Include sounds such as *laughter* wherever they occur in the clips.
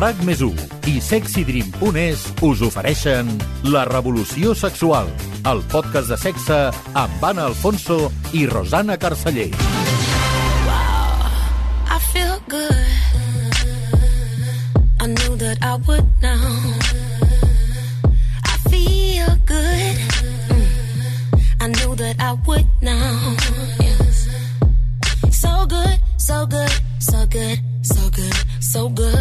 RAC més i sexydream.es us ofereixen La revolució sexual, el podcast de sexe amb Anna Alfonso i Rosana Carceller. Wow, I feel good. I knew that I would now. So good, so good, so good, so good.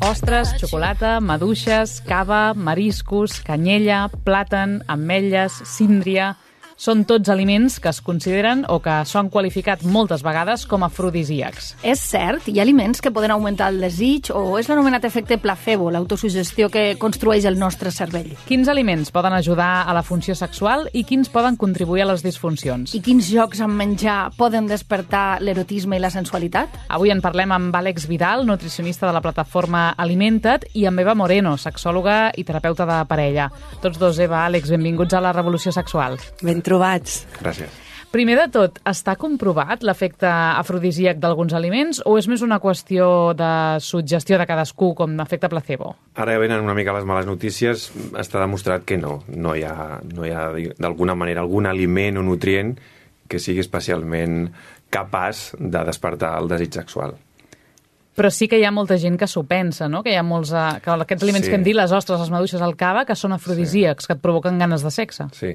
Ostres, xocolata, maduixes, cava, mariscos, canyella, plàtan, ametlles, síndria són tots aliments que es consideren o que són qualificats moltes vegades com afrodisíacs. És cert? Hi ha aliments que poden augmentar el desig o és l'anomenat efecte placebo, l'autosugestió que construeix el nostre cervell? Quins aliments poden ajudar a la funció sexual i quins poden contribuir a les disfuncions? I quins jocs amb menjar poden despertar l'erotisme i la sensualitat? Avui en parlem amb Àlex Vidal, nutricionista de la plataforma Alimenta't, i amb Eva Moreno, sexòloga i terapeuta de parella. Tots dos, Eva, Àlex, benvinguts a la Revolució Sexual. Ben trobats. Gràcies. Primer de tot, està comprovat l'efecte afrodisíac d'alguns aliments o és més una qüestió de suggestió de cadascú com efecte placebo? Ara ja venen una mica les males notícies. Està demostrat que no. No hi ha, no hi ha d'alguna manera, algun aliment o nutrient que sigui especialment capaç de despertar el desig sexual. Però sí que hi ha molta gent que s'ho pensa, no? Que hi ha molts... Uh, que aquests aliments sí. que hem dit, les ostres, les maduixes, el cava, que són afrodisíacs, sí. que et provoquen ganes de sexe. Sí.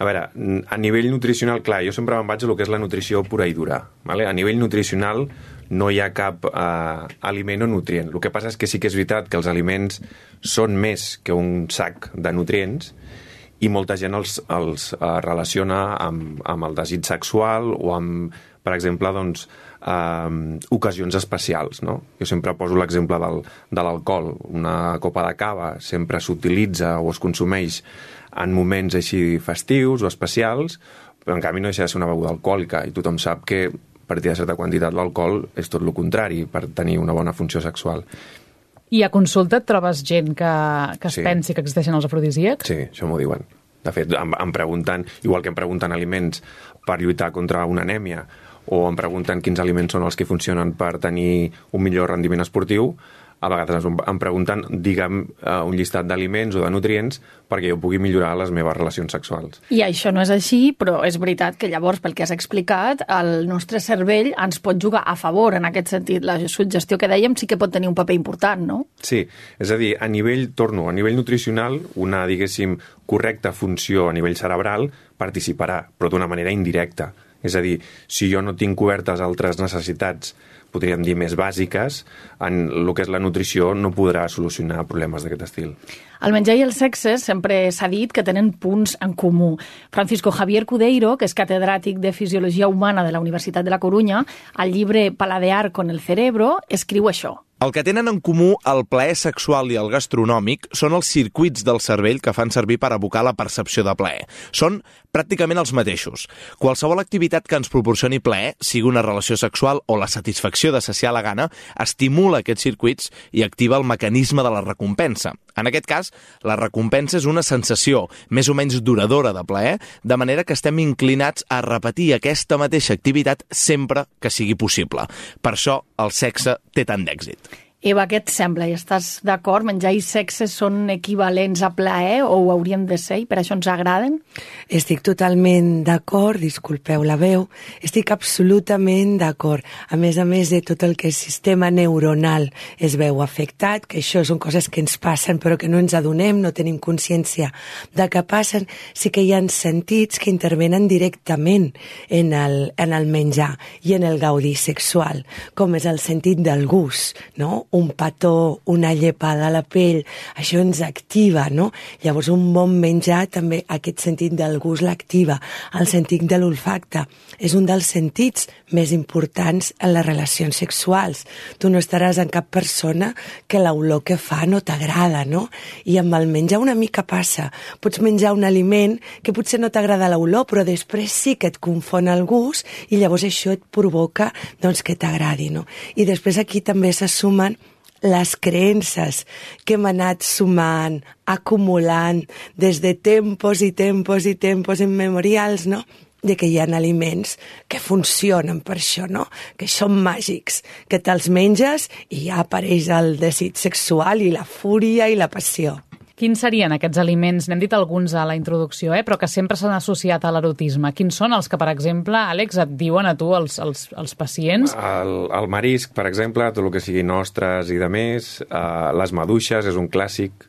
A veure, a nivell nutricional, clar, jo sempre me'n vaig a el que és la nutrició pura i dura. Vale? A nivell nutricional no hi ha cap eh, aliment o nutrient. El que passa és que sí que és veritat que els aliments són més que un sac de nutrients i molta gent els, els eh, relaciona amb, amb el desig sexual o amb, per exemple, doncs, eh, ocasions especials. No? Jo sempre poso l'exemple de l'alcohol. Una copa de cava sempre s'utilitza o es consumeix en moments així festius o especials, però en canvi no deixa de ser una beguda alcohòlica i tothom sap que a partir de certa quantitat l'alcohol és tot el contrari per tenir una bona funció sexual. I a consulta et trobes gent que, que es sí. pensi que existeixen els afrodisíacs? Sí, això m'ho diuen. De fet, em, em pregunten, igual que em pregunten aliments per lluitar contra una anèmia, o em pregunten quins aliments són els que funcionen per tenir un millor rendiment esportiu, a vegades em pregunten, digue'm, uh, un llistat d'aliments o de nutrients perquè jo pugui millorar les meves relacions sexuals. I això no és així, però és veritat que llavors, pel que has explicat, el nostre cervell ens pot jugar a favor en aquest sentit. La suggestió que dèiem sí que pot tenir un paper important, no? Sí, és a dir, a nivell, torno, a nivell nutricional, una, diguéssim, correcta funció a nivell cerebral participarà, però d'una manera indirecta. És a dir, si jo no tinc cobertes altres necessitats podríem dir, més bàsiques, en el que és la nutrició no podrà solucionar problemes d'aquest estil. El menjar i el sexe sempre s'ha dit que tenen punts en comú. Francisco Javier Cudeiro, que és catedràtic de Fisiologia Humana de la Universitat de la Corunya, al llibre Paladear con el cerebro, escriu això. El que tenen en comú el plaer sexual i el gastronòmic són els circuits del cervell que fan servir per abocar la percepció de plaer. Són pràcticament els mateixos. Qualsevol activitat que ens proporcioni plaer, sigui una relació sexual o la satisfacció de saciar la gana, estimula aquests circuits i activa el mecanisme de la recompensa. En aquest cas, la recompensa és una sensació més o menys duradora de plaer, de manera que estem inclinats a repetir aquesta mateixa activitat sempre que sigui possible. Per això el sexe té tant d'èxit. Eva, què et sembla? I estàs d'acord? Menjar i sexe són equivalents a plaer o ho haurien de ser i per això ens agraden? Estic totalment d'acord, disculpeu la veu, estic absolutament d'acord. A més a més de tot el que és sistema neuronal es veu afectat, que això són coses que ens passen però que no ens adonem, no tenim consciència de que passen, sí que hi ha sentits que intervenen directament en el, en el menjar i en el gaudi sexual, com és el sentit del gust, no? Un petó, una llepada a la pell, això ens activa, no? Llavors un bon menjar també aquest sentit del gust l'activa, el sentit de l'olfacte és un dels sentits més importants en les relacions sexuals. Tu no estaràs en cap persona que l'olor que fa no t'agrada, no? I amb el menjar una mica passa. Pots menjar un aliment que potser no t'agrada l'olor, però després sí que et confon el gust i llavors això et provoca doncs, que t'agradi, no? I després aquí també se sumen les creences que hem anat sumant, acumulant des de tempos i tempos i tempos immemorials, no? de que hi ha aliments que funcionen per això, no? Que són màgics, que te'ls menges i ja apareix el desig sexual i la fúria i la passió. Quins serien aquests aliments? N'hem dit alguns a la introducció, eh? però que sempre s'han associat a l'erotisme. Quins són els que, per exemple, Àlex, et diuen a tu, els, els, els pacients? El, el marisc, per exemple, tot el que sigui nostres i de més, uh, les maduixes és un clàssic,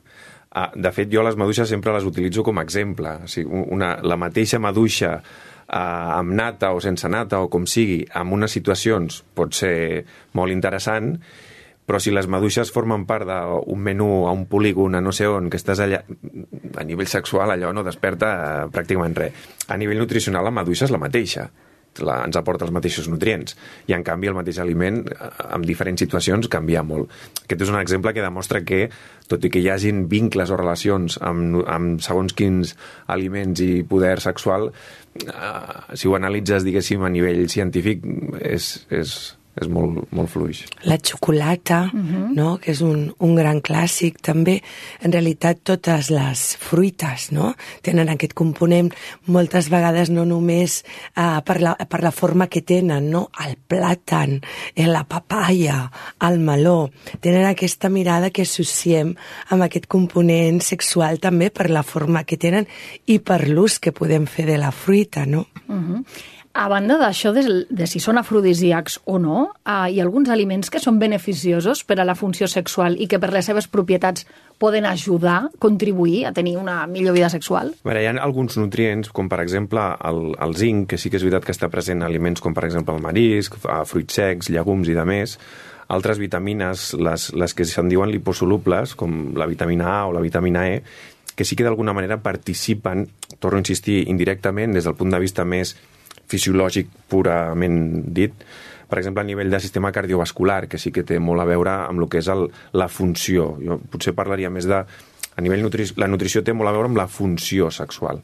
Uh, de fet, jo les maduixes sempre les utilitzo com a exemple. O sigui, una, la mateixa maduixa uh, amb nata o sense nata o com sigui, en unes situacions pot ser molt interessant, però si les maduixes formen part d'un menú a un polígon a no sé on, que estàs allà, a nivell sexual allò no desperta uh, pràcticament res. A nivell nutricional la maduixa és la mateixa la, ens aporta els mateixos nutrients i en canvi el mateix aliment eh, en diferents situacions canvia molt. Aquest és un exemple que demostra que tot i que hi hagin vincles o relacions amb, amb segons quins aliments i poder sexual, eh, si ho analitzes, diguéssim, a nivell científic, és, és, és molt, molt fluix. La xocolata, uh -huh. no? que és un, un gran clàssic, també, en realitat, totes les fruites no? tenen aquest component, moltes vegades no només uh, per, la, per la forma que tenen, no? el plàtan, eh, la papaya, el meló, tenen aquesta mirada que associem amb aquest component sexual també per la forma que tenen i per l'ús que podem fer de la fruita, no? Uh -huh. A banda d'això, de, de si són afrodisíacs o no, eh, hi ha alguns aliments que són beneficiosos per a la funció sexual i que per les seves propietats poden ajudar, contribuir a tenir una millor vida sexual? A veure, hi ha alguns nutrients, com per exemple el, el zinc, que sí que és veritat que està present en aliments com per exemple el marisc, fruits secs, llegums i de més, altres vitamines, les, les que se'n diuen liposolubles, com la vitamina A o la vitamina E, que sí que d'alguna manera participen, torno a insistir, indirectament des del punt de vista més fisiològic purament dit, per exemple, a nivell de sistema cardiovascular, que sí que té molt a veure amb el que és el, la funció. Jo potser parlaria més de... A nivell nutri... La nutrició té molt a veure amb la funció sexual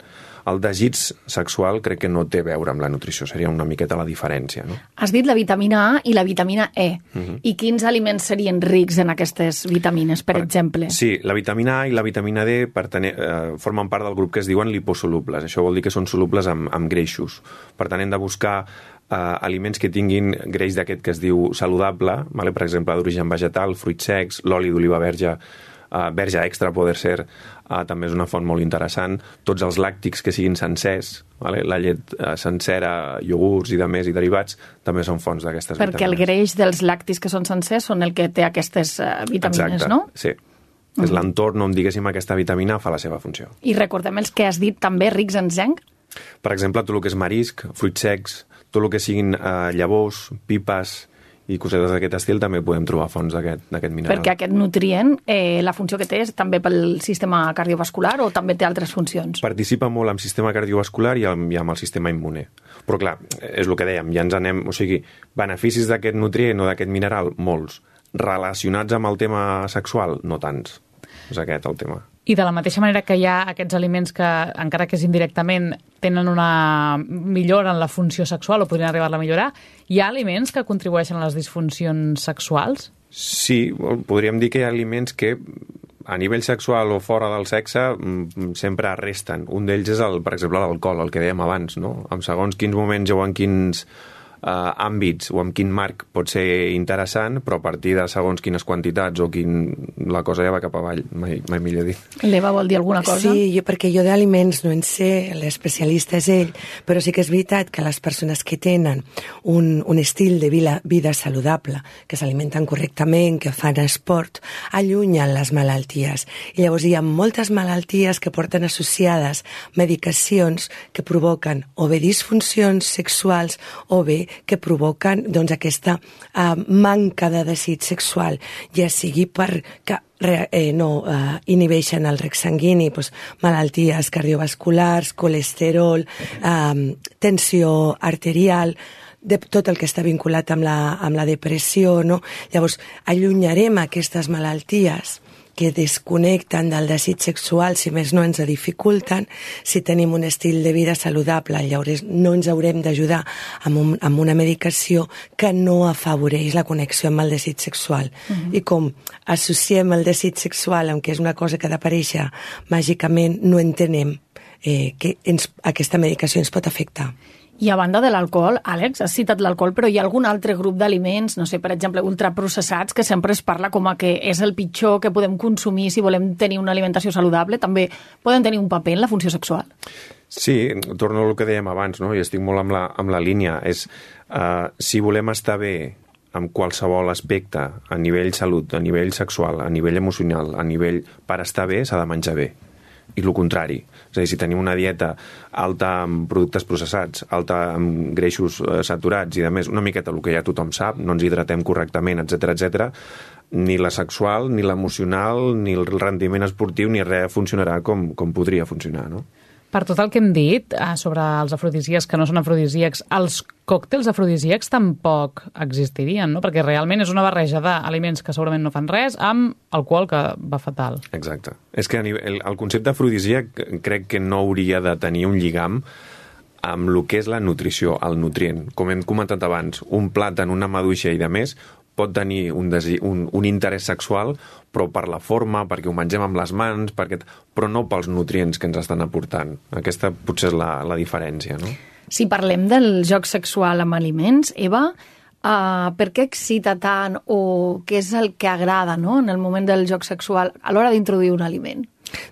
el desig sexual crec que no té a veure amb la nutrició, seria una miqueta la diferència. No? Has dit la vitamina A i la vitamina E. Uh -huh. I quins aliments serien rics en aquestes vitamines, per, per exemple? Sí, la vitamina A i la vitamina D pertene, eh, formen part del grup que es diuen liposolubles. Això vol dir que són solubles amb, amb greixos. Per tant, hem de buscar eh, aliments que tinguin greix d'aquest que es diu saludable, vale? per exemple, d'origen vegetal, fruits secs, l'oli d'oliva verge, uh, verge extra poder ser, uh, també és una font molt interessant. Tots els làctics que siguin sencers, vale? la llet uh, sencera, iogurts i de més i derivats, també són fonts d'aquestes vitamines. Perquè el greix dels làctics que són sencers són el que té aquestes uh, vitamines, Exacte, no? sí. Mm. És l'entorn on, diguéssim, aquesta vitamina fa la seva funció. I recordem els que has dit també rics en zinc? Per exemple, tot el que és marisc, fruits secs, tot el que siguin eh, llavors, pipes, i cosetes d'aquest estil també podem trobar fonts d'aquest mineral. Perquè aquest nutrient, eh, la funció que té és també pel sistema cardiovascular o també té altres funcions? Participa molt amb sistema cardiovascular i amb, i amb el sistema immune. Però clar, és el que dèiem, ja ens anem... O sigui, beneficis d'aquest nutrient o d'aquest mineral, molts. Relacionats amb el tema sexual, no tants. És aquest el tema. I de la mateixa manera que hi ha aquests aliments que, encara que és indirectament, tenen una millora en la funció sexual o podrien arribar-la a millorar, hi ha aliments que contribueixen a les disfuncions sexuals? Sí, podríem dir que hi ha aliments que a nivell sexual o fora del sexe mm, sempre resten. Un d'ells és, el, per exemple, l'alcohol, el que dèiem abans, no? En segons quins moments o en quins àmbits o amb quin marc pot ser interessant, però a partir de segons quines quantitats o quin... la cosa ja va cap avall, mai, mai millor dit. L'Eva vol dir alguna cosa? Sí, jo, perquè jo d'aliments no en sé, l'especialista és ell, però sí que és veritat que les persones que tenen un, un estil de vida, vida saludable, que s'alimenten correctament, que fan esport, allunyen les malalties. I llavors hi ha moltes malalties que porten associades medicacions que provoquen o bé disfuncions sexuals o bé que provoquen doncs, aquesta uh, manca de desig sexual, ja sigui perquè eh, no eh, inhibeixen el rec sanguini, doncs, malalties cardiovasculars, colesterol, eh, tensió arterial, de tot el que està vinculat amb la, amb la depressió, no? Llavors, allunyarem aquestes malalties que desconnecten del desig sexual, si més no ens dificulten, si tenim un estil de vida saludable, llavors no ens haurem d'ajudar amb, un, amb una medicació que no afavoreix la connexió amb el desig sexual. Uh -huh. I com associem el desig sexual amb que és una cosa que ha d'aparèixer màgicament, no entenem eh, que ens, aquesta medicació ens pot afectar. I a banda de l'alcohol, Àlex, has citat l'alcohol, però hi ha algun altre grup d'aliments, no sé, per exemple, ultraprocessats, que sempre es parla com a que és el pitjor que podem consumir si volem tenir una alimentació saludable, també poden tenir un paper en la funció sexual? Sí, torno al que dèiem abans, no? i estic molt amb la, amb la línia, és uh, si volem estar bé amb qualsevol aspecte, a nivell salut, a nivell sexual, a nivell emocional, a nivell per estar bé, s'ha de menjar bé i el contrari. És a dir, si tenim una dieta alta en productes processats, alta en greixos eh, saturats i, a més, una miqueta el que ja tothom sap, no ens hidratem correctament, etc etc, ni la sexual, ni l'emocional, ni el rendiment esportiu, ni res funcionarà com, com podria funcionar, no? Per tot el que hem dit eh, sobre els afrodisíacs que no són afrodisíacs, els còctels afrodisíacs tampoc existirien, no? Perquè realment és una barreja d'aliments que segurament no fan res amb alcohol que va fatal. Exacte. És que el, el concepte afrodisíac crec que no hauria de tenir un lligam amb el que és la nutrició, el nutrient. Com hem comentat abans, un plat en una maduixa i de més pot tenir un, un, un interès sexual, però per la forma, perquè ho mengem amb les mans, perquè... però no pels nutrients que ens estan aportant. Aquesta potser és la, la diferència, no? Si parlem del joc sexual amb aliments, Eva, uh, per què excita tant o què és el que agrada no? en el moment del joc sexual a l'hora d'introduir un aliment?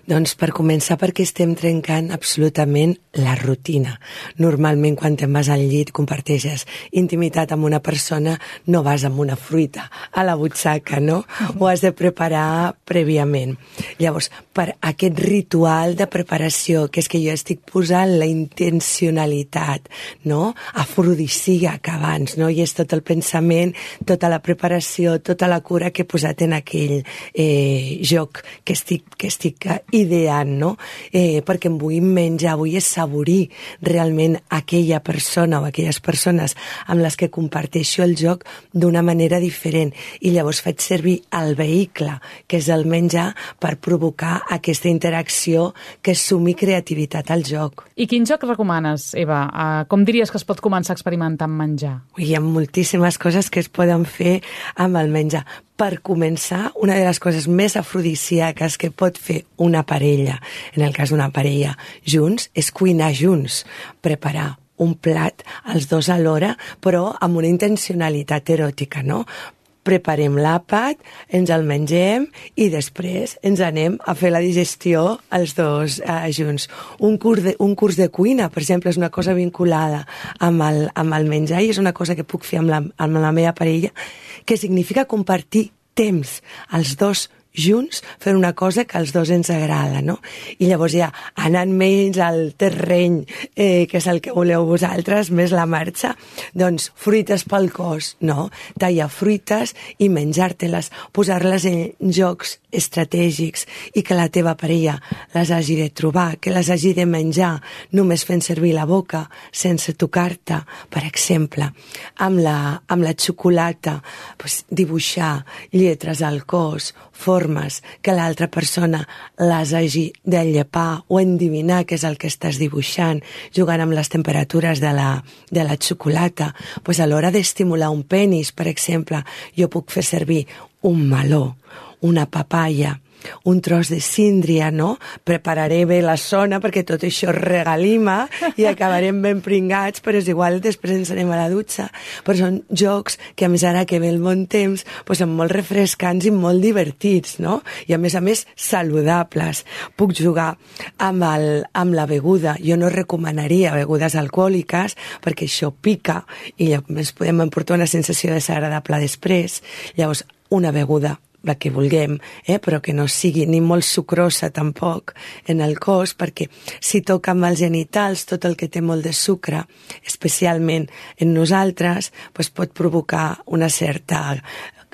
Doncs per començar perquè estem trencant absolutament la rutina. Normalment quan te'n vas al llit comparteixes intimitat amb una persona, no vas amb una fruita a la butxaca, no? Ho has de preparar prèviament. Llavors, per aquest ritual de preparació, que és que jo estic posant la intencionalitat, no? Afrodisíac abans, no? I és tot el pensament, tota la preparació, tota la cura que he posat en aquell eh, joc que estic, que estic ideant, no? Eh, perquè em vull menjar, vull assaborir realment aquella persona o aquelles persones amb les que comparteixo el joc d'una manera diferent. I llavors faig servir el vehicle, que és el menjar, per provocar aquesta interacció que sumi creativitat al joc. I quin joc recomanes, Eva? Uh, com diries que es pot començar a experimentar amb menjar? Ui, hi ha moltíssimes coses que es poden fer amb el menjar per començar, una de les coses més afrodisíaques que pot fer una parella, en el cas d'una parella junts, és cuinar junts, preparar un plat els dos alhora, però amb una intencionalitat eròtica, no? preparem l'àpat, ens el mengem i després ens anem a fer la digestió els dos eh, junts. Un curs, de, un curs de cuina, per exemple, és una cosa vinculada amb el, amb el menjar i és una cosa que puc fer amb la, amb la meva parella, que significa compartir temps els dos junts fent una cosa que als dos ens agrada, no? I llavors ja anant menys al terreny, eh, que és el que voleu vosaltres, més la marxa, doncs fruites pel cos, no? Tallar fruites i menjar-te-les, posar-les en jocs estratègics i que la teva parella les hagi de trobar, que les hagi de menjar només fent servir la boca, sense tocar-te, per exemple. Amb la, amb la xocolata, pues, dibuixar lletres al cos, formes, que l'altra persona les hagi de llepar o endivinar què és el que estàs dibuixant, jugant amb les temperatures de la, de la xocolata. Pues a l'hora d'estimular un penis, per exemple, jo puc fer servir un meló, una papaya, un tros de síndria, no? Prepararé bé la zona perquè tot això regalima i acabarem ben pringats, però és igual, després ens anem a la dutxa. Però són jocs que, a més, ara que ve el bon temps, doncs són molt refrescants i molt divertits, no? I, a més a més, saludables. Puc jugar amb, el, amb la beguda. Jo no recomanaria begudes alcohòliques perquè això pica i llavors podem emportar una sensació desagradable després. Llavors, una beguda la que vulguem, eh? però que no sigui ni molt sucrosa tampoc en el cos, perquè si toca amb els genitals tot el que té molt de sucre, especialment en nosaltres, pues pot provocar una certa...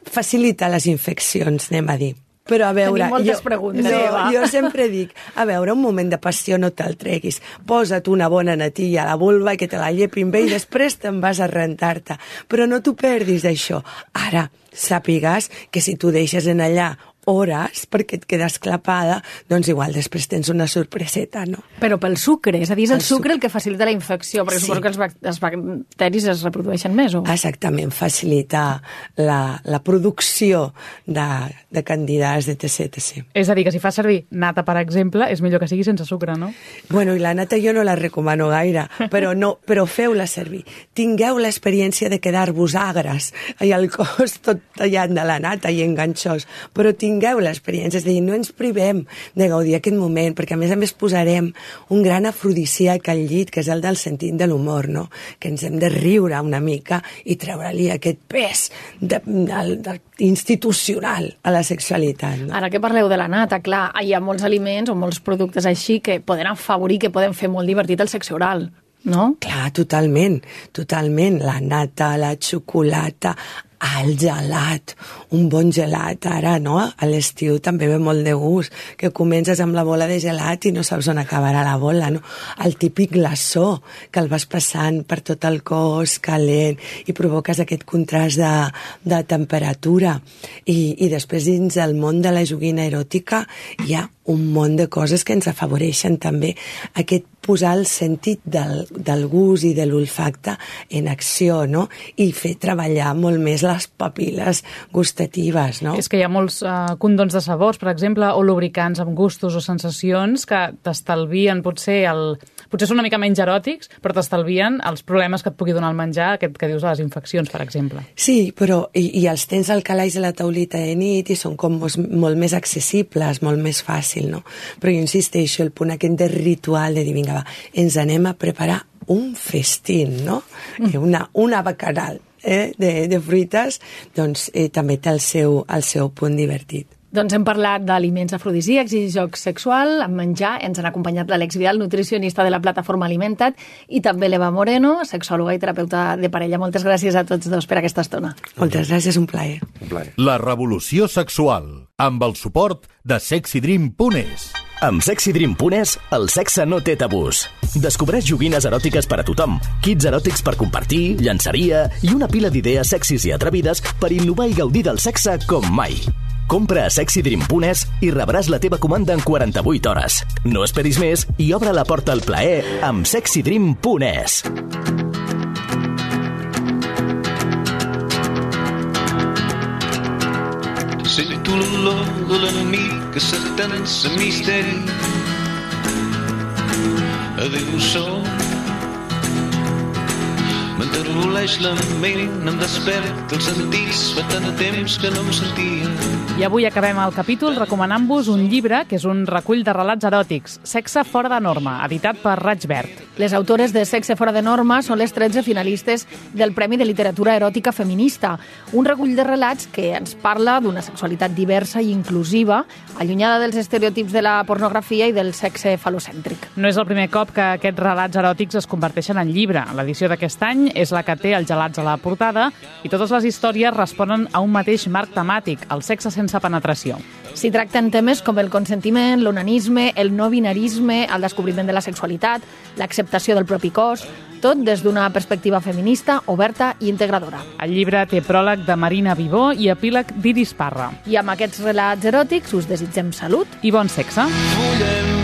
facilita les infeccions, anem a dir. Però a veure... Tenim moltes jo, preguntes, no, Eva. Jo sempre dic, a veure, un moment de passió no te'l treguis. Posa't una bona natilla a la vulva i que te la llepin bé i després te'n vas a rentar-te. Però no t'ho perdis, això. Ara, sàpigues que si tu deixes en allà hores perquè et quedes clapada, doncs igual després tens una sorpreseta, no? Però pel sucre, és a dir, és el, El sucre sucre. el que facilita la infecció, perquè Sí. suposo que els, bac els bacteris es reprodueixen més, o? Exactament, facilitar la, la producció de, de candidats de TC-TC. És a dir, que si fas servir nata, per exemple, és millor que sigui sense sucre, no? Bueno, i la nata jo no la recomano gaire, *laughs* però, no, però feu-la servir. Tingueu l'experiència de quedar-vos agres i el cos tot tallant de la nata i enganxós, però tingueu l'experiència, és a dir, no ens privem de gaudir aquest moment, perquè a més a més posarem un gran afrodisíac al llit, que és el del sentit de l'humor, no? que ens hem de riure una mica i treure-li aquest pes de, de, de, institucional a la sexualitat. No? Ara que parleu de la nata, clar, hi ha molts aliments o molts productes així que poden afavorir, que poden fer molt divertit el sexe oral, no? Clar, totalment, totalment. La nata, la xocolata, el gelat, un bon gelat ara, no? A l'estiu també ve molt de gust, que comences amb la bola de gelat i no saps on acabarà la bola, no? El típic glaçó, que el vas passant per tot el cos calent i provoques aquest contrast de, de temperatura. I, I després dins el món de la joguina eròtica hi ha un munt de coses que ens afavoreixen també aquest posar el sentit del, del gust i de l'olfacte en acció, no? I fer treballar molt més les papil·les gustatives, no? És que hi ha molts uh, condons de sabors, per exemple, o lubricants amb gustos o sensacions que t'estalvien potser el... Potser són una mica menys eròtics, però t'estalvien els problemes que et pugui donar el menjar, aquest que dius de les infeccions, per exemple. Sí, però i, i els tens al calaix de la taulita de nit i són com mos, molt més accessibles, molt més fàcil, no? Però jo insisteixo, el punt aquest de ritual de dir, vinga, va, ens anem a preparar un festín, no? Mm. Una, una bacanal eh, de, de fruites, doncs eh, també té el seu, el seu punt divertit. Doncs hem parlat d'aliments afrodisíacs i joc sexual, amb menjar. Ens han acompanyat l'Àlex Vidal, nutricionista de la plataforma Alimenta't, i també l'Eva Moreno, sexòloga i terapeuta de parella. Moltes gràcies a tots dos per aquesta estona. Moltes gràcies, un plaer. Un plaer. La revolució sexual, amb el suport de sexydream.es. Amb sexydream.es, el sexe no té tabús. Descobreix joguines eròtiques per a tothom, kits eròtics per compartir, llançaria i una pila d'idees sexis i atrevides per innovar i gaudir del sexe com mai. Compra a sexydream.es i rebràs la teva comanda en 48 hores. No esperis més i obre la porta al plaer amb sexydream.es. Sento l'olor de l'enemic que s'atensa misteri. Adéu sol. M'enterboleix la ment, em desperta els sentits, fa tant de temps que no em sentia. I avui acabem el capítol recomanant-vos un llibre que és un recull de relats eròtics, Sexe fora de norma, editat per Raig Verd. Les autores de Sexe fora de norma són les 13 finalistes del Premi de Literatura Eròtica Feminista, un recull de relats que ens parla d'una sexualitat diversa i inclusiva, allunyada dels estereotips de la pornografia i del sexe falocèntric. No és el primer cop que aquests relats eròtics es converteixen en llibre. L'edició d'aquest any és la que té els gelats a la portada i totes les històries responen a un mateix marc temàtic, el sexe sense penetració. S'hi tracten temes com el consentiment, l'onanisme, el no binarisme, el descobriment de la sexualitat, l'acceptació del propi cos, tot des d'una perspectiva feminista, oberta i integradora. El llibre té pròleg de Marina Vivó i epíleg d'Iris Parra. I amb aquests relats eròtics us desitgem salut I bon sexe. Fullem.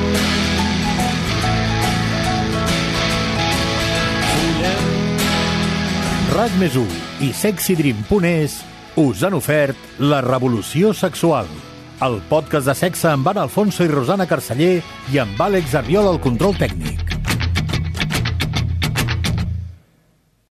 RAC més i sexydream.es us han ofert La revolució sexual, el podcast de sexe amb Anna Alfonso i Rosana Carceller i amb Àlex Arriol al control tècnic.